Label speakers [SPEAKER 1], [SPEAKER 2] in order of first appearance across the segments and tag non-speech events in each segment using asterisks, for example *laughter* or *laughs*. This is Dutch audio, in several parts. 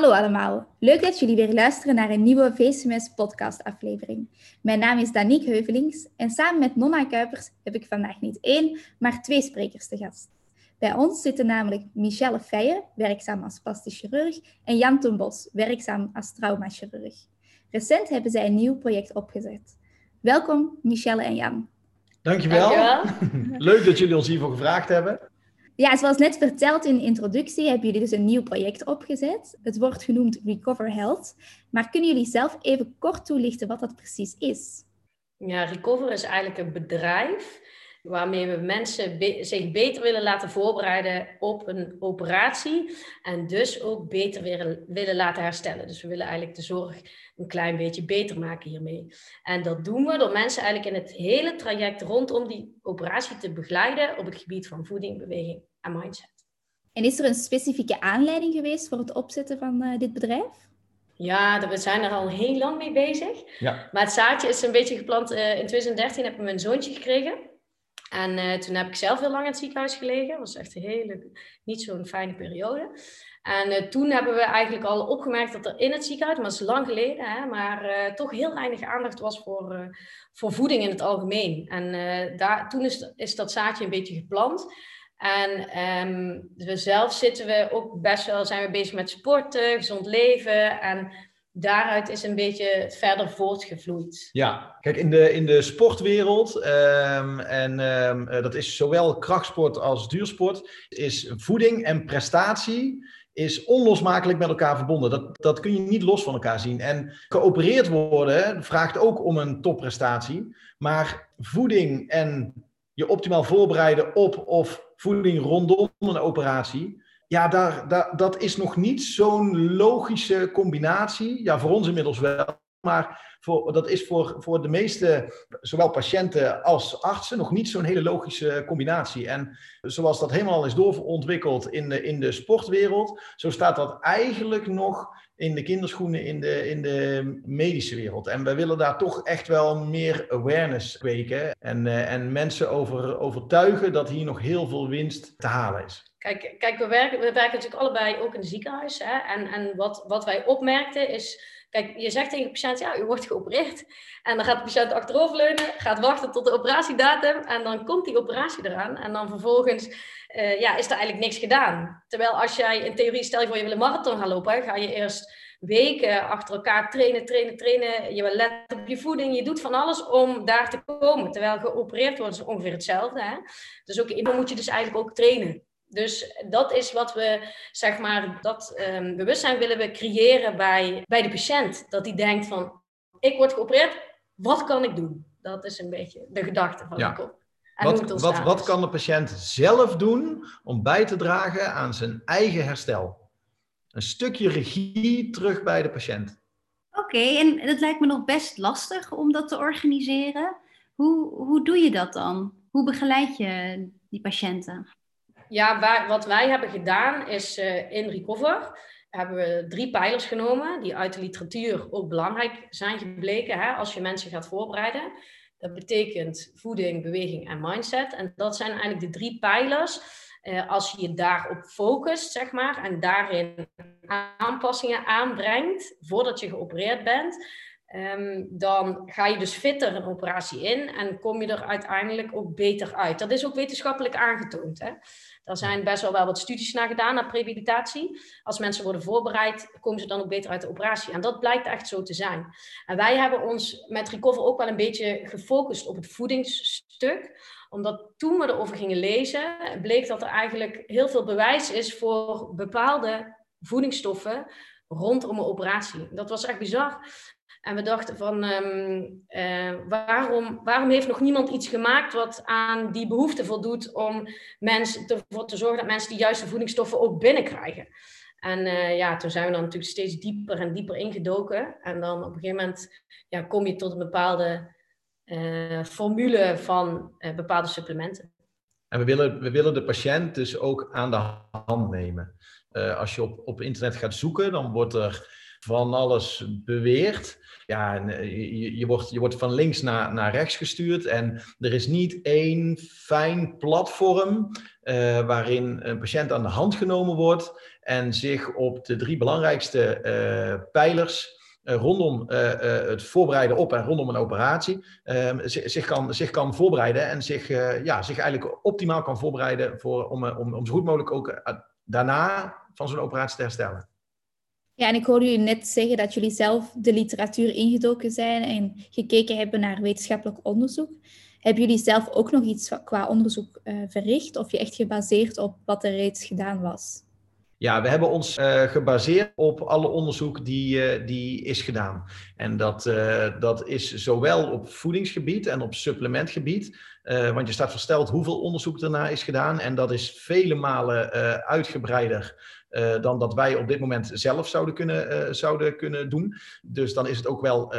[SPEAKER 1] Hallo allemaal, leuk dat jullie weer luisteren naar een nieuwe VCMS podcast aflevering. Mijn naam is Danique Heuvelings en samen met Nonna Kuipers heb ik vandaag niet één, maar twee sprekers te gast. Bij ons zitten namelijk Michelle Feijen, werkzaam als plastisch chirurg, en Jan ten Bos, werkzaam als traumachirurg. Recent hebben zij een nieuw project opgezet. Welkom Michelle en Jan.
[SPEAKER 2] Dankjewel. Dankjewel. *laughs* Leuk dat jullie ons hiervoor gevraagd hebben.
[SPEAKER 1] Ja, zoals net verteld in de introductie, hebben jullie dus een nieuw project opgezet. Het wordt genoemd Recover Health. Maar kunnen jullie zelf even kort toelichten wat dat precies is?
[SPEAKER 3] Ja, Recover is eigenlijk een bedrijf waarmee we mensen zich beter willen laten voorbereiden op een operatie en dus ook beter weer willen laten herstellen. Dus we willen eigenlijk de zorg een klein beetje beter maken hiermee. En dat doen we door mensen eigenlijk in het hele traject rondom die operatie te begeleiden op het gebied van voeding, beweging en mindset.
[SPEAKER 1] En is er een specifieke aanleiding geweest voor het opzetten van uh, dit bedrijf?
[SPEAKER 3] Ja, we zijn er al heel lang mee bezig. Ja. Maar het zaadje is een beetje geplant. Uh, in 2013 heb ik mijn zoontje gekregen. En uh, toen heb ik zelf heel lang in het ziekenhuis gelegen. Dat was echt een hele, niet zo'n fijne periode. En uh, toen hebben we eigenlijk al opgemerkt dat er in het ziekenhuis, maar dat is lang geleden, hè, maar uh, toch heel weinig aandacht was voor, voor voeding in het algemeen. En daar, toen is, is dat zaadje een beetje geplant. En um, zelf zitten we ook best wel, zijn we bezig met sporten, gezond leven. En daaruit is een beetje verder voortgevloeid.
[SPEAKER 2] Ja, kijk, in de, in de sportwereld, um, en um, dat is zowel krachtsport als duursport, is voeding en prestatie is onlosmakelijk met elkaar verbonden. Dat, dat kun je niet los van elkaar zien. En geopereerd worden vraagt ook om een topprestatie. Maar voeding en je optimaal voorbereiden op of voeding rondom een operatie. Ja, daar, dat is nog niet zo'n logische combinatie. Ja, voor ons inmiddels wel. Maar voor, dat is voor, voor de meeste, zowel patiënten als artsen, nog niet zo'n hele logische combinatie. En zoals dat helemaal is doorontwikkeld in de, in de sportwereld, zo staat dat eigenlijk nog in de kinderschoenen in de, in de medische wereld. En wij willen daar toch echt wel meer awareness kweken en, uh, en mensen over, overtuigen dat hier nog heel veel winst te halen is.
[SPEAKER 3] Kijk, kijk we, werken, we werken natuurlijk allebei ook in het ziekenhuis. Hè? En, en wat, wat wij opmerkten is Kijk, je zegt tegen de patiënt, ja, u wordt geopereerd. En dan gaat de patiënt achteroverleunen, gaat wachten tot de operatiedatum. En dan komt die operatie eraan. En dan vervolgens uh, ja, is er eigenlijk niks gedaan. Terwijl als jij in theorie, stel je voor je wil een marathon gaan lopen, ga je eerst weken achter elkaar trainen, trainen, trainen. Je let op je voeding, je doet van alles om daar te komen. Terwijl geopereerd wordt is ongeveer hetzelfde. Hè? Dus ook in moet je dus eigenlijk ook trainen. Dus dat is wat we, zeg maar, dat um, bewustzijn willen we creëren bij, bij de patiënt. Dat die denkt van, ik word geopereerd, wat kan ik doen? Dat is een beetje de gedachte van ja. de kop.
[SPEAKER 2] Wat, wat, wat kan de patiënt zelf doen om bij te dragen aan zijn eigen herstel? Een stukje regie terug bij de patiënt.
[SPEAKER 1] Oké, en het lijkt me nog best lastig om dat te organiseren. Hoe, hoe doe je dat dan? Hoe begeleid je die patiënten?
[SPEAKER 3] Ja, wat wij hebben gedaan is uh, in Recover hebben we drie pijlers genomen die uit de literatuur ook belangrijk zijn gebleken hè, als je mensen gaat voorbereiden. Dat betekent voeding, beweging en mindset. En dat zijn eigenlijk de drie pijlers. Uh, als je je daarop focust, zeg maar, en daarin aanpassingen aanbrengt voordat je geopereerd bent, um, dan ga je dus fitter een operatie in en kom je er uiteindelijk ook beter uit. Dat is ook wetenschappelijk aangetoond. Hè? Er zijn best wel wel wat studies naar gedaan, naar prevalidatie. Als mensen worden voorbereid, komen ze dan ook beter uit de operatie. En dat blijkt echt zo te zijn. En wij hebben ons met Recover ook wel een beetje gefocust op het voedingsstuk omdat toen we erover gingen lezen, bleek dat er eigenlijk heel veel bewijs is voor bepaalde voedingsstoffen rondom een operatie. Dat was echt bizar. En we dachten van, um, uh, waarom, waarom heeft nog niemand iets gemaakt wat aan die behoefte voldoet om mensen ervoor te zorgen dat mensen die juiste voedingsstoffen ook binnenkrijgen. En uh, ja, toen zijn we dan natuurlijk steeds dieper en dieper ingedoken. En dan op een gegeven moment ja, kom je tot een bepaalde uh, formule van bepaalde supplementen.
[SPEAKER 2] En we willen, we willen de patiënt dus ook aan de hand nemen. als je op, op internet gaat zoeken, dan wordt er van alles beweerd. Ja, je, je, wordt, je wordt van links naar, naar rechts gestuurd en er is niet één fijn platform waarin een patiënt aan de hand genomen wordt en zich op de drie belangrijkste pijlers eh, rondom eh, eh, het voorbereiden op en rondom een operatie ehm, zich, kan, zich kan voorbereiden en zich, ja, zich eigenlijk optimaal kan voorbereiden voor, om, om, om zo goed mogelijk ook daarna van zo'n operatie te herstellen.
[SPEAKER 1] Ja, en ik hoorde u net zeggen dat jullie zelf de literatuur ingedoken zijn en gekeken hebben naar wetenschappelijk onderzoek. Hebben jullie zelf ook nog iets qua onderzoek verricht of je echt gebaseerd op wat er reeds gedaan was?
[SPEAKER 2] Ja, we hebben ons uh, gebaseerd op alle onderzoek die, uh, die is gedaan. En dat, dat is zowel op voedingsgebied en op supplementgebied. want je staat versteld hoeveel onderzoek daarna is gedaan. En dat is vele malen uitgebreider dan dat wij op dit moment zelf zouden kunnen, zouden kunnen doen. Dus dan is het ook wel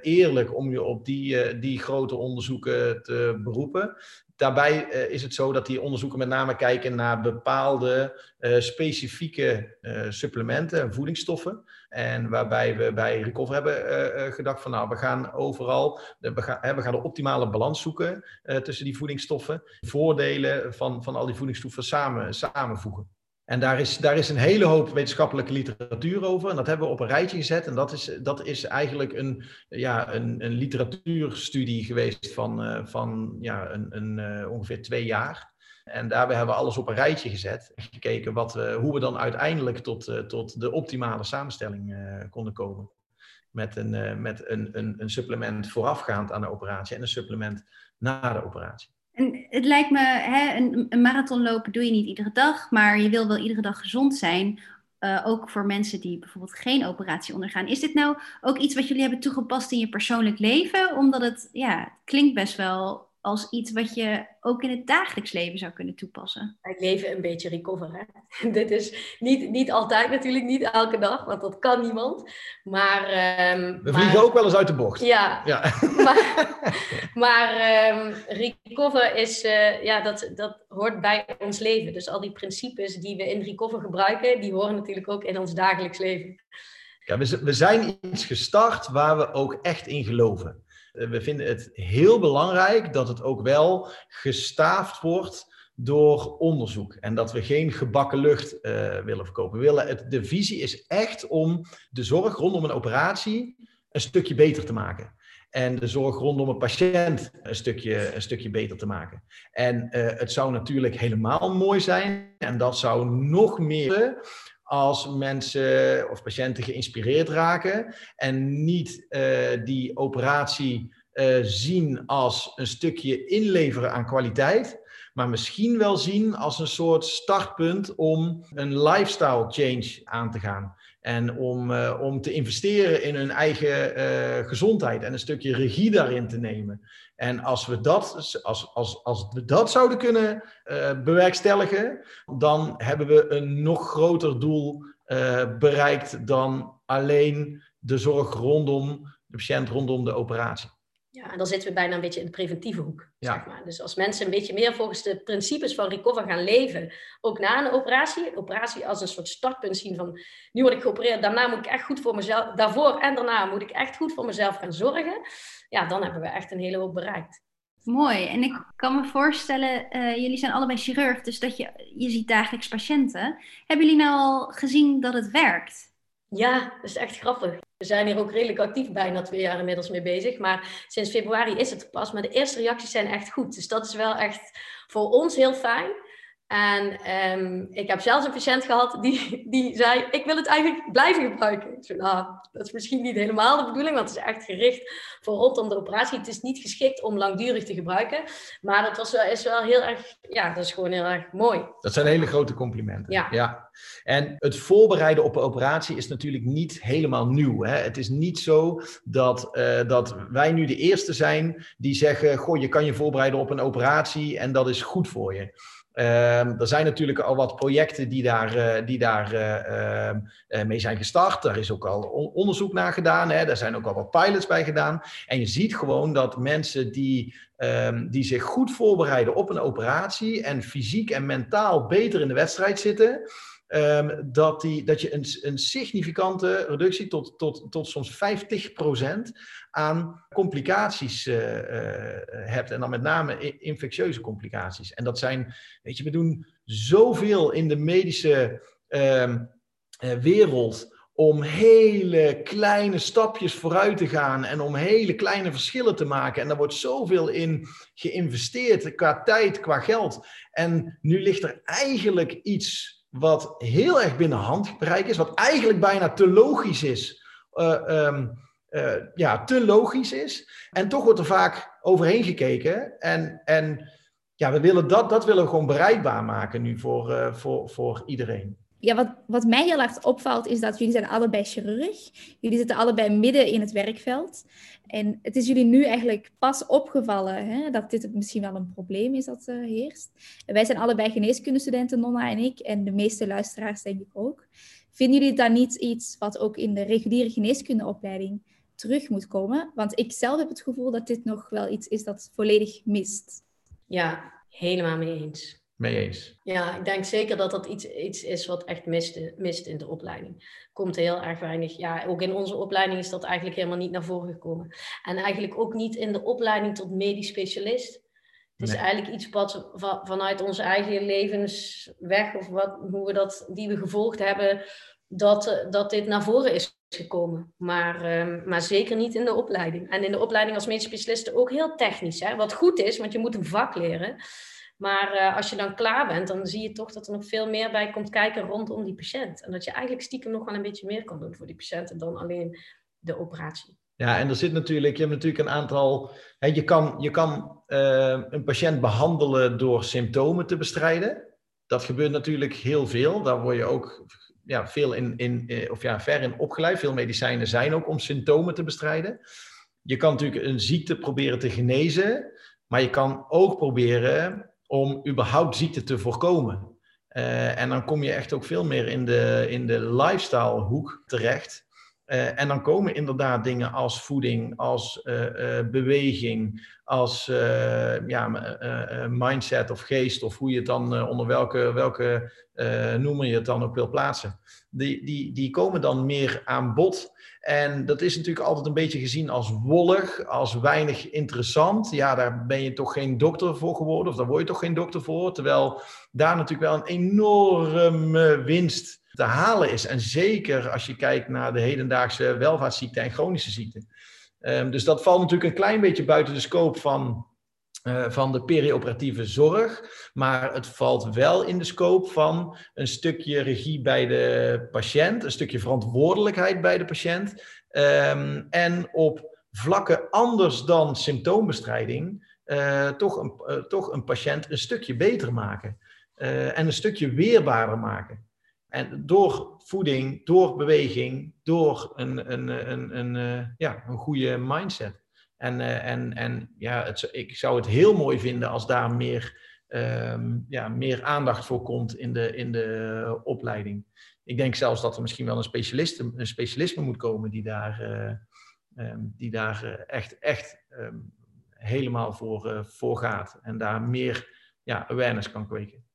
[SPEAKER 2] eerlijk om je op die, die grote onderzoeken te beroepen. Daarbij is het zo dat die onderzoeken met name kijken naar bepaalde specifieke supplementen en voedingsstoffen. En waarbij we bij Recover hebben gedacht van nou, we gaan overal, we gaan, we gaan de optimale balans zoeken tussen die voedingsstoffen. Voordelen van, van al die voedingsstoffen samen, samenvoegen. En daar is, daar is een hele hoop wetenschappelijke literatuur over. En dat hebben we op een rijtje gezet. En dat is, dat is eigenlijk een, ja, een, een literatuurstudie geweest van, uh, van ja, een, een, uh, ongeveer twee jaar. En daarbij hebben we alles op een rijtje gezet. En gekeken wat, hoe we dan uiteindelijk tot, tot de optimale samenstelling konden komen. Met, een, met een, een, een supplement voorafgaand aan de operatie en een supplement na de operatie.
[SPEAKER 4] En het lijkt me, hè, een, een marathon lopen doe je niet iedere dag, maar je wil wel iedere dag gezond zijn. Uh, ook voor mensen die bijvoorbeeld geen operatie ondergaan. Is dit nou ook iets wat jullie hebben toegepast in je persoonlijk leven? Omdat het, ja, het klinkt best wel als iets wat je ook in het dagelijks leven zou kunnen toepassen.
[SPEAKER 3] Ik leven een beetje recover. Hè? *laughs* Dit is niet, niet altijd natuurlijk, niet elke dag, want dat kan niemand. Maar, um,
[SPEAKER 2] We vliegen ook wel eens uit de bocht.
[SPEAKER 3] Ja, ja. *laughs* maar, maar um, recover is, uh, ja, dat, dat hoort bij ons leven. Dus al die principes die we in recover gebruiken, die horen natuurlijk ook in ons dagelijks leven.
[SPEAKER 2] Ja, we, we zijn iets gestart waar we ook echt in geloven. Eh, we vinden het heel belangrijk dat het ook wel gestaafd wordt door onderzoek. En dat we geen gebakken lucht uh, willen verkopen. Willen de visie is echt om de zorg rondom een operatie een stukje beter te maken. En de zorg rondom een patiënt een stukje, een stukje beter te maken. En uh, het zou natuurlijk helemaal mooi zijn. En dat zou nog meer als mensen of patiënten geïnspireerd raken en niet uh, die operatie uh, zien als een stukje inleveren aan kwaliteit, maar misschien wel zien als een soort startpunt om een lifestyle change aan te gaan. En om, uh, om te investeren in hun eigen uh, gezondheid en een stukje regie daarin te nemen. En als we dat, als, als, als we dat zouden kunnen bewerkstelligen, dan hebben we een nog groter doel bereikt dan alleen de zorg rondom de patiënt, rondom de operatie.
[SPEAKER 3] Ja, en dan zitten we bijna een beetje in de preventieve hoek. Ja. Zeg maar. Dus als mensen een beetje meer volgens de principes van recover gaan leven, ook na een operatie, een operatie als een soort startpunt zien van nu word ik geopereerd, daarna moet ik echt goed voor mezelf, daarvoor en daarna moet ik echt goed voor mezelf gaan zorgen, ja, dan hebben we echt een hele hoop bereikt.
[SPEAKER 4] Mooi. En ik kan me voorstellen, uh, jullie zijn allebei chirurg, dus dat je, je ziet dagelijks patiënten. Hebben jullie nou al gezien dat het werkt?
[SPEAKER 3] Ja, dat is echt grappig. We zijn hier ook redelijk actief, bijna twee jaar inmiddels mee bezig. Maar sinds februari is het pas. Maar de eerste reacties zijn echt goed. Dus dat is wel echt voor ons heel fijn. En um, ik heb zelfs een patiënt gehad die, die zei: Ik wil het eigenlijk blijven gebruiken. Ik zei: Nou, dat is misschien niet helemaal de bedoeling, want het is echt gericht voor rondom de operatie. Het is niet geschikt om langdurig te gebruiken. Maar dat was wel, is wel heel erg, ja, dat is gewoon heel erg mooi.
[SPEAKER 2] Dat zijn hele grote complimenten. Ja. ja. En het voorbereiden op een operatie is natuurlijk niet helemaal nieuw. Hè? Het is niet zo dat, uh, dat wij nu de eerste zijn die zeggen: Goh, je kan je voorbereiden op een operatie en dat is goed voor je. Um, er zijn natuurlijk al wat projecten die daar, uh, die daar uh, uh, mee zijn gestart. Daar is ook al onderzoek naar gedaan. Hè. Daar zijn ook al wat pilots bij gedaan. En je ziet gewoon dat mensen die ehm, die zich goed voorbereiden op een operatie en fysiek en mentaal beter in de wedstrijd zitten, ehm, dat, die, dat je een, een significante reductie tot, tot, tot soms 50% aan complicaties uh, uh, hebt. En dan met name infectieuze complicaties. En dat zijn, weet je, we doen zoveel in de medische uh, wereld om hele kleine stapjes vooruit te gaan en om hele kleine verschillen te maken. En daar wordt zoveel in geïnvesteerd qua tijd, qua geld. En nu ligt er eigenlijk iets wat heel erg binnen handbereik is, wat eigenlijk bijna te logisch is. Uh, um, uh, ja, te logisch is. En toch wordt er vaak overheen gekeken. En, en ja, we willen dat, dat willen we gewoon bereikbaar maken nu voor, uh, voor, voor iedereen.
[SPEAKER 1] Ja, wat, wat mij heel erg opvalt is dat jullie zijn allebei chirurg. Jullie zitten allebei midden in het werkveld. En het is jullie nu eigenlijk pas opgevallen hè, dat dit misschien wel een probleem is dat uh, heerst. Wij zijn allebei geneeskundestudenten, Nonna en ik, en de meeste luisteraars denk ik ook. Vinden jullie dat niet iets wat ook in de reguliere geneeskundeopleiding terug moet komen? Want ik zelf heb het gevoel dat dit nog wel iets is dat volledig mist.
[SPEAKER 3] Ja, helemaal mee eens.
[SPEAKER 2] Mee eens.
[SPEAKER 3] Ja, ik denk zeker dat dat iets, iets is wat echt mist, mist in de opleiding. Komt heel erg weinig. Ja, ook in onze opleiding is dat eigenlijk helemaal niet naar voren gekomen. En eigenlijk ook niet in de opleiding tot medisch specialist. Het is nee. eigenlijk iets wat vanuit onze eigen levensweg, of wat, hoe we dat, die we gevolgd hebben, dat, dat dit naar voren is gekomen. Maar, um, maar zeker niet in de opleiding. En in de opleiding als medisch specialist ook heel technisch. Hè? Wat goed is, want je moet een vak leren. Maar uh, als je dan klaar bent, dan zie je toch dat er nog veel meer bij komt kijken rondom die patiënt. En dat je eigenlijk stiekem nog wel een beetje meer kan doen voor die patiënten dan alleen de operatie.
[SPEAKER 2] Ja, en er zit natuurlijk, je hebt natuurlijk een aantal. Hè, je kan, je kan uh, een patiënt behandelen door symptomen te bestrijden. Dat gebeurt natuurlijk heel veel. Daar word je ook ja, veel in, in, of ja, ver in opgeleid. Veel medicijnen zijn ook om symptomen te bestrijden. Je kan natuurlijk een ziekte proberen te genezen, maar je kan ook proberen om überhaupt ziekte te voorkomen. Uh, en dan kom je echt ook veel meer in de, in de lifestyle hoek terecht. Uh, en dan komen inderdaad dingen als voeding, als uh, beweging, als ja, mindset of geest, of hoe je het dan onder welke, welke noemer je het dan ook wil plaatsen. Die, die, die komen dan meer aan bod. En dat is natuurlijk altijd een beetje gezien als wollig, als weinig interessant. Ja, daar ben je toch geen dokter voor geworden, of daar word je toch geen dokter voor. Terwijl daar natuurlijk wel een enorme winst te halen is. En zeker als je kijkt naar de hedendaagse welvaartsziekten en chronische ziekten. Um, dus dat valt natuurlijk een klein beetje buiten de scope van, uh, van de perioperatieve zorg. Maar het valt wel in de scope van een stukje regie bij de patiënt, een stukje verantwoordelijkheid bij de patiënt. Um, en op vlakken anders dan symptoombestrijding, uh, toch, een, uh, toch een patiënt een stukje beter maken. en een stukje weerbaarder maken. En door voeding, door beweging, door een, een, een, een ja, een goede mindset. En, uh, en, en ja, het, ik zou het heel mooi vinden als daar meer, um, ja, meer aandacht voor komt in de, in de opleiding. Ik denk zelfs dat er misschien wel een, specialist, een specialisme moet komen die daar, um, die daar echt, echt um, helemaal voor, voor gaat. En daar meer ja, awareness kan kweken.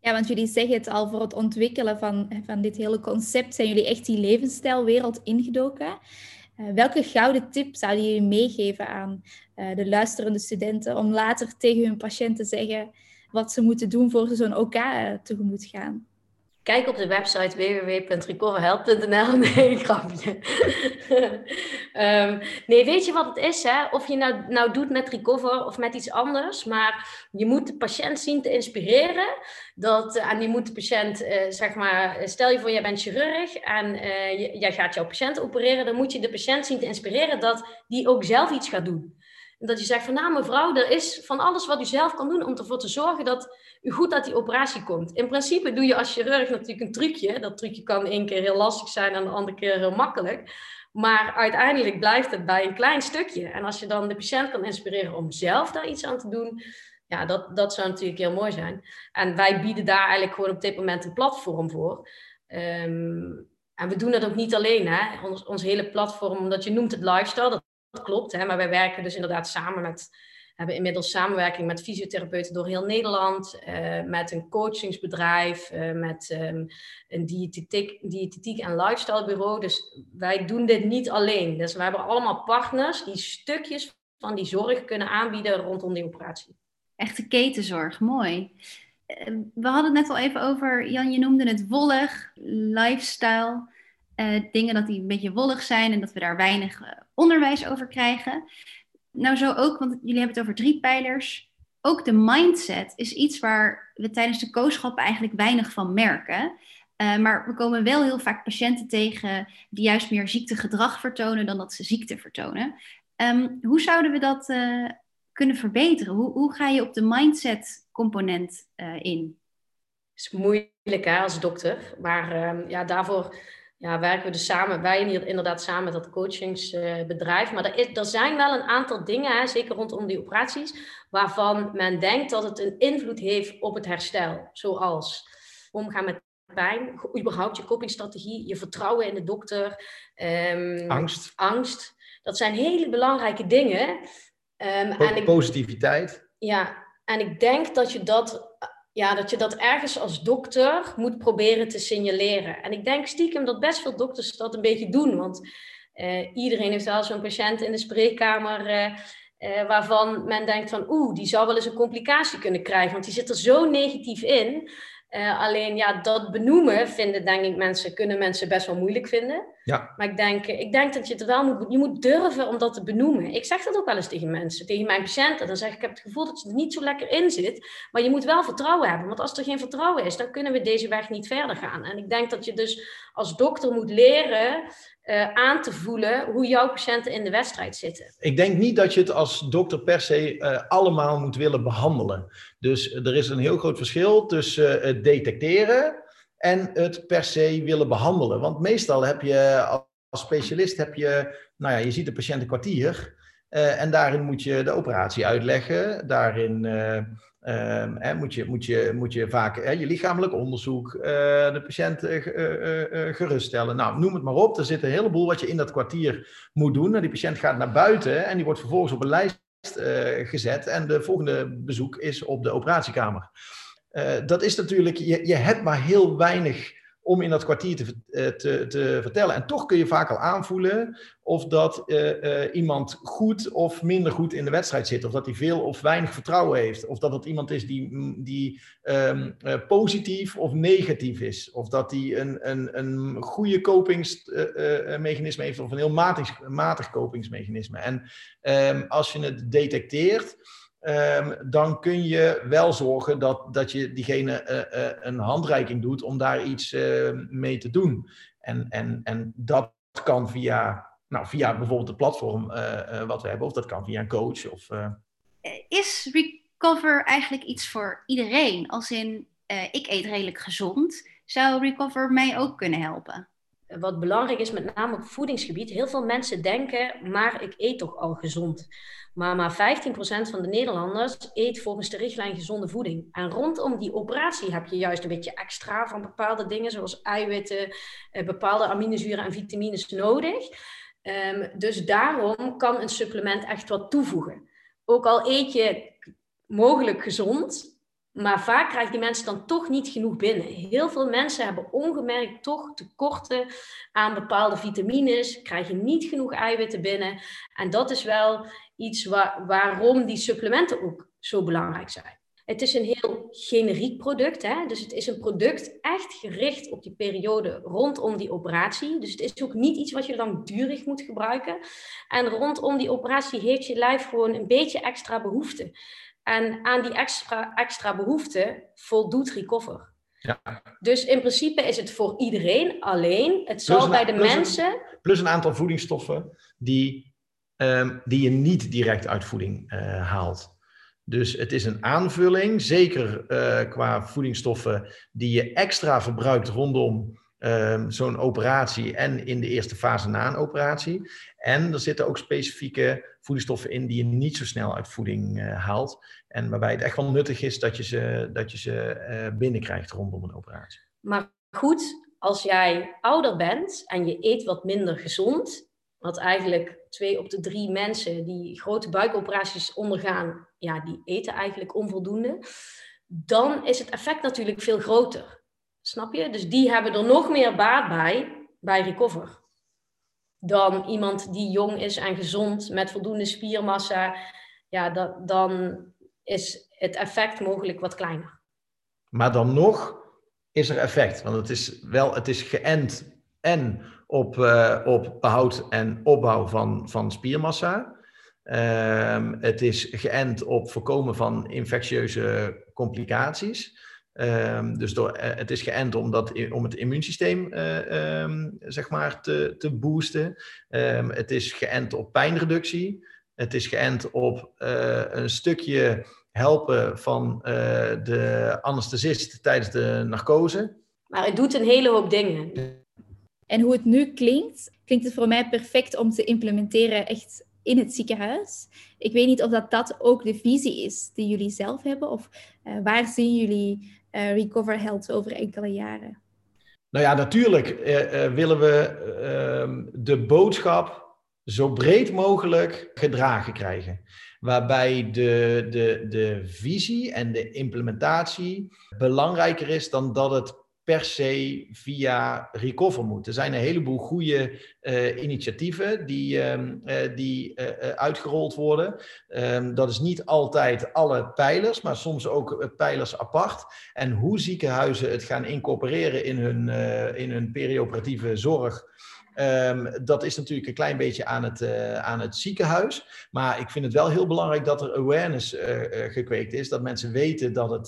[SPEAKER 1] Ja, want jullie zeggen het al, voor het ontwikkelen van, van dit hele concept zijn jullie echt die levensstijlwereld ingedoken. Uh, welke gouden tip zouden jullie meegeven aan uh, de luisterende studenten om later tegen hun patiënt te zeggen wat ze moeten doen voor ze zo'n OK uh, tegemoet gaan?
[SPEAKER 3] Kijk op de website www.recoverhelp.nl. *laughs* Nee, grapje. um, *laughs* nee, weet je wat het is? Hè? Of je nou, nou doet met Recover of met iets anders. Maar je moet de patiënt zien te inspireren. Dat, en je moet de patiënt, uh, zeg maar, stel je voor, jij bent chirurg en uh, jij gaat jouw patiënt opereren. Dan moet je de patiënt zien te inspireren dat die ook zelf iets gaat doen. Dat je zegt van, nou mevrouw, er is van alles wat u zelf kan doen om ervoor te zorgen dat u goed uit die operatie komt. In principe doe je als chirurg natuurlijk een trucje. Dat trucje kan één keer heel lastig zijn en de andere keer heel makkelijk. Maar uiteindelijk blijft het bij een klein stukje. En als je dan de patiënt kan inspireren om zelf daar iets aan te doen, ja, dat, dat zou natuurlijk heel mooi zijn. En wij bieden daar eigenlijk gewoon op dit moment een platform voor. Um, en we doen dat ook niet alleen, hè. Ons, hele platform, omdat je noemt het lifestyle, dat klopt, hè. Maar wij werken dus inderdaad samen met hebben inmiddels samenwerking met fysiotherapeuten door heel Nederland, uh, met een coachingsbedrijf, uh, met um, een diëtetiek, diëtetiek en lifestyle bureau. Dus wij doen dit niet alleen. Dus we hebben allemaal partners die stukjes van die zorg kunnen aanbieden rondom die operatie.
[SPEAKER 4] Echte ketenzorg, mooi. Eh, we hadden het net al even over, Jan, je noemde het wollig, lifestyle. dingen dat die een beetje wollig zijn en dat we daar weinig onderwijs over krijgen. Nou, zo ook, want jullie hebben het over drie pijlers. Ook de mindset is iets waar we tijdens de kooschap eigenlijk weinig van merken. Uh, maar we komen wel heel vaak patiënten tegen die juist meer ziektegedrag vertonen dan dat ze ziekte vertonen. Um, hoe zouden we dat uh, kunnen verbeteren? Hoe, hoe, ga je op de mindset component uh, in?
[SPEAKER 3] Het is moeilijk hè, als dokter, maar ehm, ja, daarvoor ja, werken we dus samen, wij hier inderdaad samen met dat coachingsbedrijf. Maar er, is, er zijn wel een aantal dingen, hè, zeker rondom die operaties, waarvan men denkt dat het een invloed heeft op het herstel. Zoals omgaan met pijn, überhaupt je copingstrategie, je vertrouwen in de dokter.
[SPEAKER 2] Um, angst.
[SPEAKER 3] Angst. Dat zijn hele belangrijke dingen.
[SPEAKER 2] Um, en ik, positiviteit.
[SPEAKER 3] Ja, en ik denk dat je dat ja, dat je dat ergens als dokter moet proberen te signaleren. En ik denk stiekem dat best veel dokters dat een beetje doen. Want uh, iedereen heeft wel zo'n patiënt in de spreekkamer uh, uh, waarvan men denkt van oeh, die zou wel eens een complicatie kunnen krijgen. Want die zit er zo negatief in. Alleen ja, dat benoemen vinden, denk ik, mensen, kunnen mensen best wel moeilijk vinden.
[SPEAKER 2] Ja.
[SPEAKER 3] Maar ik denk, ik denk dat je het wel moet, je moet durven om dat te benoemen. Ik zeg dat ook wel eens tegen mensen, tegen mijn patiënten. Dan zeg ik, ik heb het gevoel dat je er niet zo lekker in zit. Maar je moet wel vertrouwen hebben. Want als er geen vertrouwen is, dan kunnen we deze weg niet verder gaan. En ik denk dat je dus als dokter moet leren uh, aan te voelen hoe jouw patiënten in de wedstrijd zitten.
[SPEAKER 2] Ik denk niet dat je het als dokter per se uh, allemaal moet willen behandelen. Dus er is een heel groot verschil tussen het detecteren en het per se willen behandelen. Want meestal heb je als specialist heb je, nou ja, je ziet de patiënt een kwartier. en daarin moet je de operatie uitleggen. Daarin Um, hè, moet, je, moet, je, moet je vaak je lichamelijk onderzoek, uh, de patiënt geruststellen. Nou, noem het maar op. Er zit een heleboel wat je in dat kwartier moet doen. En die patiënt gaat naar buiten en die wordt vervolgens op een lijst gezet. En de volgende bezoek is op de operatiekamer. Dat is natuurlijk, je, je hebt maar heel weinig om in dat kwartier te, eh, te, te vertellen. En toch kun je vaak al aanvoelen of dat uh, iemand goed of minder goed in de wedstrijd zit. Of dat hij veel of weinig vertrouwen heeft. Of dat het iemand is die, mm, die uh, positief of negatief is. Of dat hij een, een, een goede kopingsmechanisme heeft of een heel matig, matig kopingsmechanisme. En um, als je het detecteert Um, dan kun je wel zorgen dat, dat je diegene uh, uh, een handreiking doet om daar iets uh, mee te doen. En, en, en dat kan via, nou, via bijvoorbeeld het platform wat we hebben, of dat kan via een coach. Of,
[SPEAKER 4] Is Recover eigenlijk iets voor iedereen? Als in, ik eet redelijk gezond. Zou Recover mij ook kunnen helpen?
[SPEAKER 3] Wat belangrijk is, met name op voedingsgebied, heel veel mensen denken, maar ik eet toch al gezond. Maar maar 15% van de Nederlanders eet volgens de richtlijn gezonde voeding. En rondom die operatie heb je juist een beetje extra van bepaalde dingen, zoals eiwitten, eh, bepaalde aminozuren en vitamines nodig. Um, dus daarom kan een supplement echt wat toevoegen. Ook al eet je mogelijk gezond, maar vaak krijgen die mensen dan toch niet genoeg binnen. Heel veel mensen hebben ongemerkt toch tekorten aan bepaalde vitamines, krijgen niet genoeg eiwitten binnen. En dat is wel iets waarom die supplementen ook zo belangrijk zijn. Het is een heel generiek product, hè? dus het is een product echt gericht op die periode rondom die operatie. Dus het is ook niet iets wat je langdurig moet gebruiken. En rondom die operatie heeft je lijf gewoon een beetje extra behoefte. En aan die extra, extra behoefte voldoet Recover.
[SPEAKER 2] Ja.
[SPEAKER 3] Dus in principe is het voor iedereen, alleen het zal bij de mensen.
[SPEAKER 2] plus een aantal voedingsstoffen die, um, die je niet direct uit voeding uh, haalt. Dus het is een aanvulling, zeker uh, qua voedingsstoffen die je extra verbruikt rondom um, zo'n operatie en in de eerste fase na een operatie. En er zitten ook specifieke voedingsstoffen in die je niet zo snel uit voeding uh, haalt. En waarbij het echt wel nuttig is dat je ze, dat je ze uh, binnenkrijgt rondom een operatie.
[SPEAKER 3] Maar goed, als jij ouder bent en je eet wat minder gezond, wat eigenlijk twee op de drie mensen die grote buikoperaties ondergaan ja, die eten eigenlijk onvoldoende, dan is het effect natuurlijk veel groter. Snap je? Dus die hebben er nog meer baat bij, bij recover. Dan iemand die jong is en gezond met voldoende spiermassa. Ja, dat, dan is het effect mogelijk wat kleiner.
[SPEAKER 2] Maar dan nog is er effect. Want het is wel, het is geënt en op, uh, op behoud en opbouw van, van spiermassa. Um, het is geënt op voorkomen van infectieuze complicaties. Um, dus door, uh, het is geënt om, dat, om het immuunsysteem uh, um, zeg maar te, te boosten. het is geënt op pijnreductie. Het is geënt op een stukje helpen van de anesthesist tijdens de narcose.
[SPEAKER 3] Maar het doet een hele hoop dingen.
[SPEAKER 1] En hoe het nu klinkt, klinkt het voor mij perfect om te implementeren echt in het ziekenhuis. Ik weet niet of dat, dat ook de visie is die jullie zelf hebben, of uh, waar zien jullie uh, Recover Health over enkele jaren?
[SPEAKER 2] Nou ja, natuurlijk uh, willen we ehm, de boodschap zo breed mogelijk gedragen krijgen. Waarbij de, de, de visie en de implementatie belangrijker is dan dat het per se via Recover moet. Er zijn een heleboel goede uh, initiatieven die, uh, die uh, uitgerold worden. Um, dat is niet altijd alle pijlers, maar soms ook pijlers apart. En hoe ziekenhuizen het gaan incorporeren in hun, in hun perioperatieve zorg. Um, dat is natuurlijk een klein beetje aan het, uh, aan het ziekenhuis. Maar ik vind het wel heel belangrijk dat er awareness uh, uh, gekweekt is. Dat mensen weten dat, het,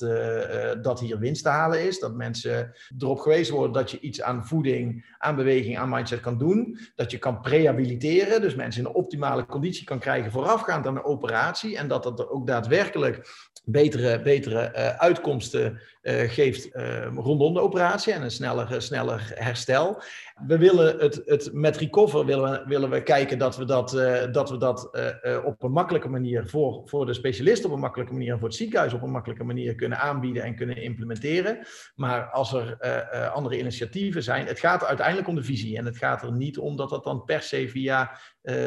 [SPEAKER 2] dat hier winst te halen is. Dat mensen erop gewezen worden dat je iets aan voeding, aan beweging, aan mindset kan doen. Dat je kan prehabiliteren. Dus mensen in een optimale conditie kan krijgen voorafgaand aan een operatie. En dat dat er ook daadwerkelijk betere, betere uitkomsten geeft rondom de operatie. En een sneller, sneller herstel. We willen het, het met Recover willen we, willen we kijken dat we dat, uh, dat, we dat uh, op een makkelijke manier voor, voor de specialist op een makkelijke manier en voor het ziekenhuis op een makkelijke manier kunnen aanbieden en kunnen implementeren. Maar als er andere initiatieven zijn, het gaat uiteindelijk om de visie en het gaat er niet om dat dat dan per se via,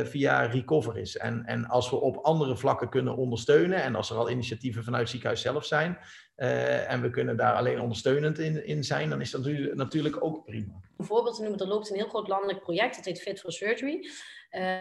[SPEAKER 2] via Recover is. En, en als we op andere vlakken kunnen ondersteunen en als er al initiatieven vanuit het ziekenhuis zelf zijn, uh, en we kunnen daar alleen ondersteunend in, in zijn, dan is dat natuurlijk ook prima.
[SPEAKER 3] Een voorbeeld te noemen, er loopt een heel groot landelijk project, dat heet Fit for Surgery.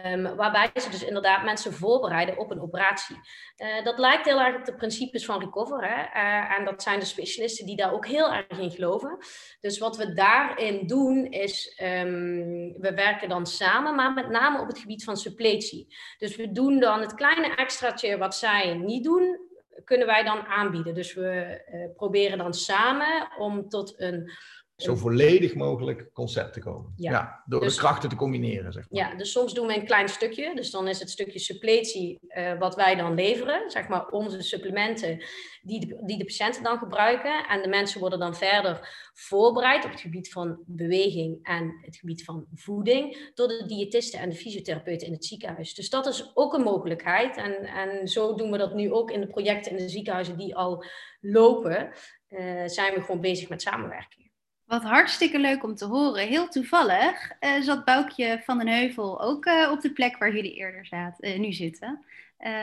[SPEAKER 3] Um, waarbij ze dus inderdaad mensen voorbereiden op een operatie. Uh, dat lijkt heel erg op de principes van Recover. Hè? Uh, en dat zijn de specialisten die daar ook heel erg in geloven. Dus wat we daarin doen is, um, we werken dan samen, maar met name op het gebied van suppletie. Dus we doen dan het kleine extraatje wat zij niet doen, kunnen wij dan aanbieden. Dus we uh, proberen dan samen om tot een
[SPEAKER 2] zo volledig mogelijk concept te komen. Ja, door dus, de krachten te combineren. Zeg
[SPEAKER 3] maar. Ja, dus soms doen we een klein stukje. Dus dan is het stukje suppletie uh, wat wij dan leveren. Zeg maar onze supplementen die de, die de patiënten dan gebruiken. En de mensen worden dan verder voorbereid op het gebied van beweging en het gebied van voeding. Door de diëtisten en de fysiotherapeuten in het ziekenhuis. Dus dat is ook een mogelijkheid. En, en zo doen we dat nu ook in de projecten in de ziekenhuizen die al lopen. Uh, zijn we gewoon bezig met samenwerking.
[SPEAKER 4] Wat hartstikke leuk om te horen. Heel toevallig uh, zat Boukje van den Heuvel ook uh, op de plek waar jullie eerder zaten, uh, nu zitten.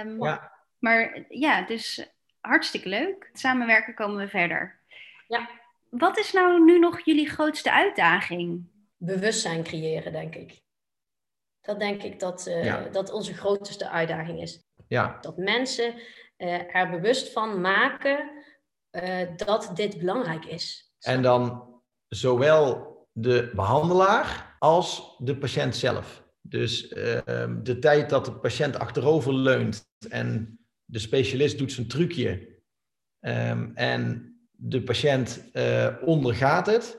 [SPEAKER 4] Um, ja. Maar ja, dus hartstikke leuk. Samenwerken komen we verder.
[SPEAKER 3] Ja.
[SPEAKER 4] Wat is nou nu nog jullie grootste uitdaging?
[SPEAKER 3] Bewustzijn creëren, denk ik. Dat denk ik dat, ja. dat onze grootste uitdaging is.
[SPEAKER 2] Ja.
[SPEAKER 3] Dat mensen er bewust van maken dat dit belangrijk is.
[SPEAKER 2] En dan zowel de behandelaar als de patiënt zelf. Dus uh, de tijd dat de patiënt achterover leunt en de specialist doet zijn trucje um, en de patiënt uh, ondergaat het,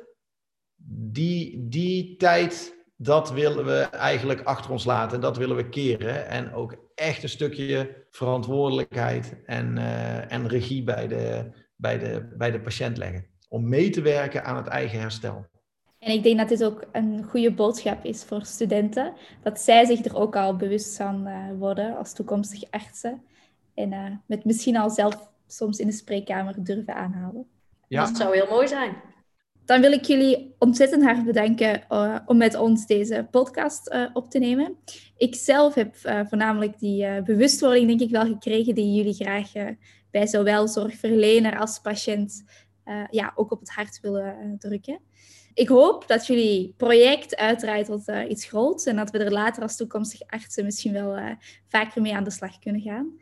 [SPEAKER 2] die, die tijd, dat willen we eigenlijk achter ons laten. Dat willen we keren en ook echt een stukje verantwoordelijkheid en, uh, en regie bij de, bij, de, bij de patiënt leggen om mee te werken aan het eigen herstel.
[SPEAKER 1] En ik denk dat dit ook een goede boodschap is voor studenten, dat zij zich er ook al bewust van uh, worden als toekomstige artsen. En uh, met misschien al zelf soms in de spreekkamer durven aanhalen.
[SPEAKER 3] Ja. Dat zou heel mooi zijn.
[SPEAKER 1] Dan wil ik jullie ontzettend hard bedanken uh, om met ons deze podcast uh, op te nemen. Ik zelf heb uh, voornamelijk die bewustwording, denk ik, wel gekregen die jullie graag bij zowel zorgverlener als patiënt ja, ook op het hart willen drukken. Ik hoop dat jullie project uitdraait tot iets groots en dat we er later als toekomstig artsen misschien wel vaker mee aan de slag kunnen gaan.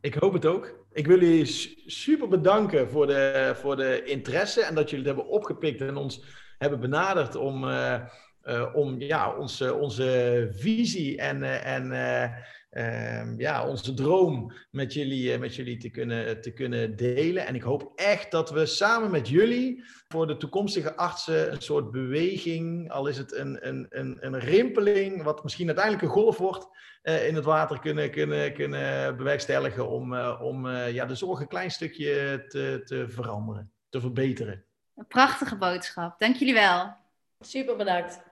[SPEAKER 2] Ik hoop het ook. Ik wil jullie super bedanken voor de, voor de interesse en dat jullie het hebben opgepikt en ons hebben benaderd om, om ja, onze, onze visie en, en Ehm, ja, onze droom met jullie, eh, met jullie te, kunnen, te kunnen delen. En ik hoop echt dat we samen met jullie voor de toekomstige artsen een soort beweging, al is het een, een, een, een rimpeling, wat misschien uiteindelijk een golf wordt, uh, in het water kunnen, kunnen, kunnen bewerkstelligen om, uh, om uh, ja, de zorg een klein stukje te, te veranderen, te verbeteren.
[SPEAKER 4] Een prachtige boodschap. Dank jullie wel.
[SPEAKER 3] Super bedankt.